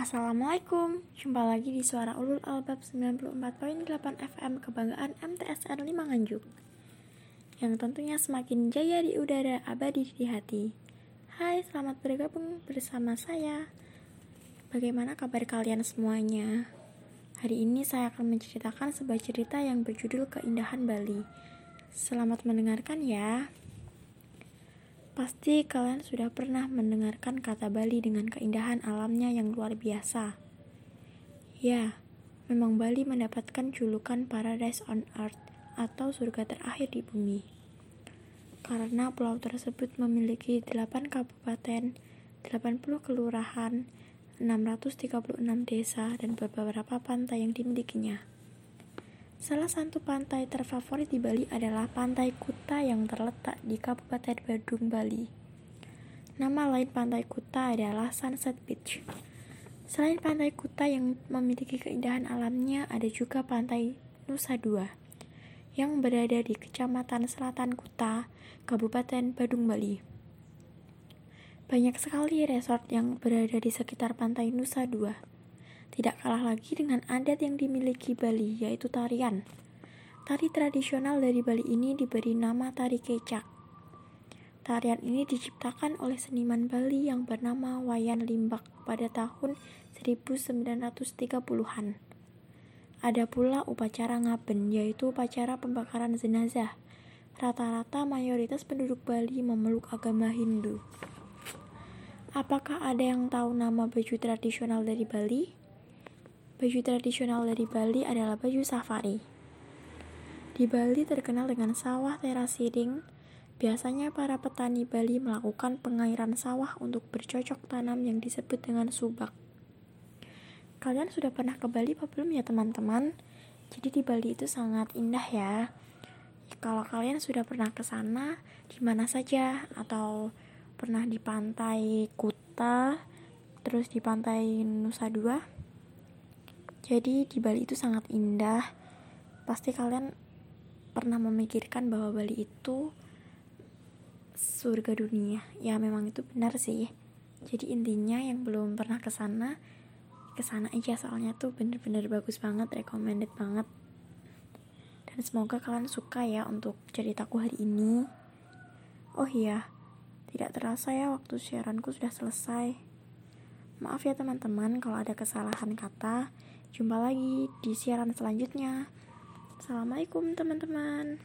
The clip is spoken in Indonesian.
Assalamualaikum, jumpa lagi di Suara Ulul Albab 94.8 FM Kebanggaan MTSN 5 Nganjuk Yang tentunya semakin jaya di udara, abadi di hati. Hai, selamat bergabung bersama saya. Bagaimana kabar kalian semuanya? Hari ini saya akan menceritakan sebuah cerita yang berjudul Keindahan Bali. Selamat mendengarkan ya Pasti kalian sudah pernah mendengarkan kata Bali dengan keindahan alamnya yang luar biasa. Ya, memang Bali mendapatkan julukan Paradise on Earth atau surga terakhir di bumi. Karena pulau tersebut memiliki 8 kabupaten, 80 kelurahan, 636 desa, dan beberapa pantai yang dimilikinya. Salah satu pantai terfavorit di Bali adalah Pantai Kuta yang terletak di Kabupaten Badung, Bali. Nama lain Pantai Kuta adalah Sunset Beach. Selain Pantai Kuta yang memiliki keindahan alamnya, ada juga Pantai Nusa Dua yang berada di Kecamatan Selatan Kuta, Kabupaten Badung, Bali. Banyak sekali resort yang berada di sekitar Pantai Nusa Dua tidak kalah lagi dengan adat yang dimiliki Bali, yaitu tarian. Tari tradisional dari Bali ini diberi nama tari kecak. Tarian ini diciptakan oleh seniman Bali yang bernama Wayan Limbak pada tahun 1930-an. Ada pula upacara ngaben, yaitu upacara pembakaran jenazah. Rata-rata mayoritas penduduk Bali memeluk agama Hindu. Apakah ada yang tahu nama baju tradisional dari Bali? Baju tradisional dari Bali adalah baju safari. Di Bali terkenal dengan sawah terasiring. Biasanya para petani Bali melakukan pengairan sawah untuk bercocok tanam yang disebut dengan subak. Kalian sudah pernah ke Bali apa belum ya teman-teman? Jadi di Bali itu sangat indah ya. Kalau kalian sudah pernah ke sana, di mana saja atau pernah di pantai Kuta, terus di pantai Nusa Dua, jadi di Bali itu sangat indah. Pasti kalian pernah memikirkan bahwa Bali itu surga dunia. Ya memang itu benar sih. Jadi intinya yang belum pernah ke sana, ke sana aja soalnya tuh bener-bener bagus banget, recommended banget. Dan semoga kalian suka ya untuk ceritaku hari ini. Oh iya, tidak terasa ya waktu siaranku sudah selesai. Maaf ya teman-teman kalau ada kesalahan kata. Jumpa lagi di siaran selanjutnya. Assalamualaikum teman-teman.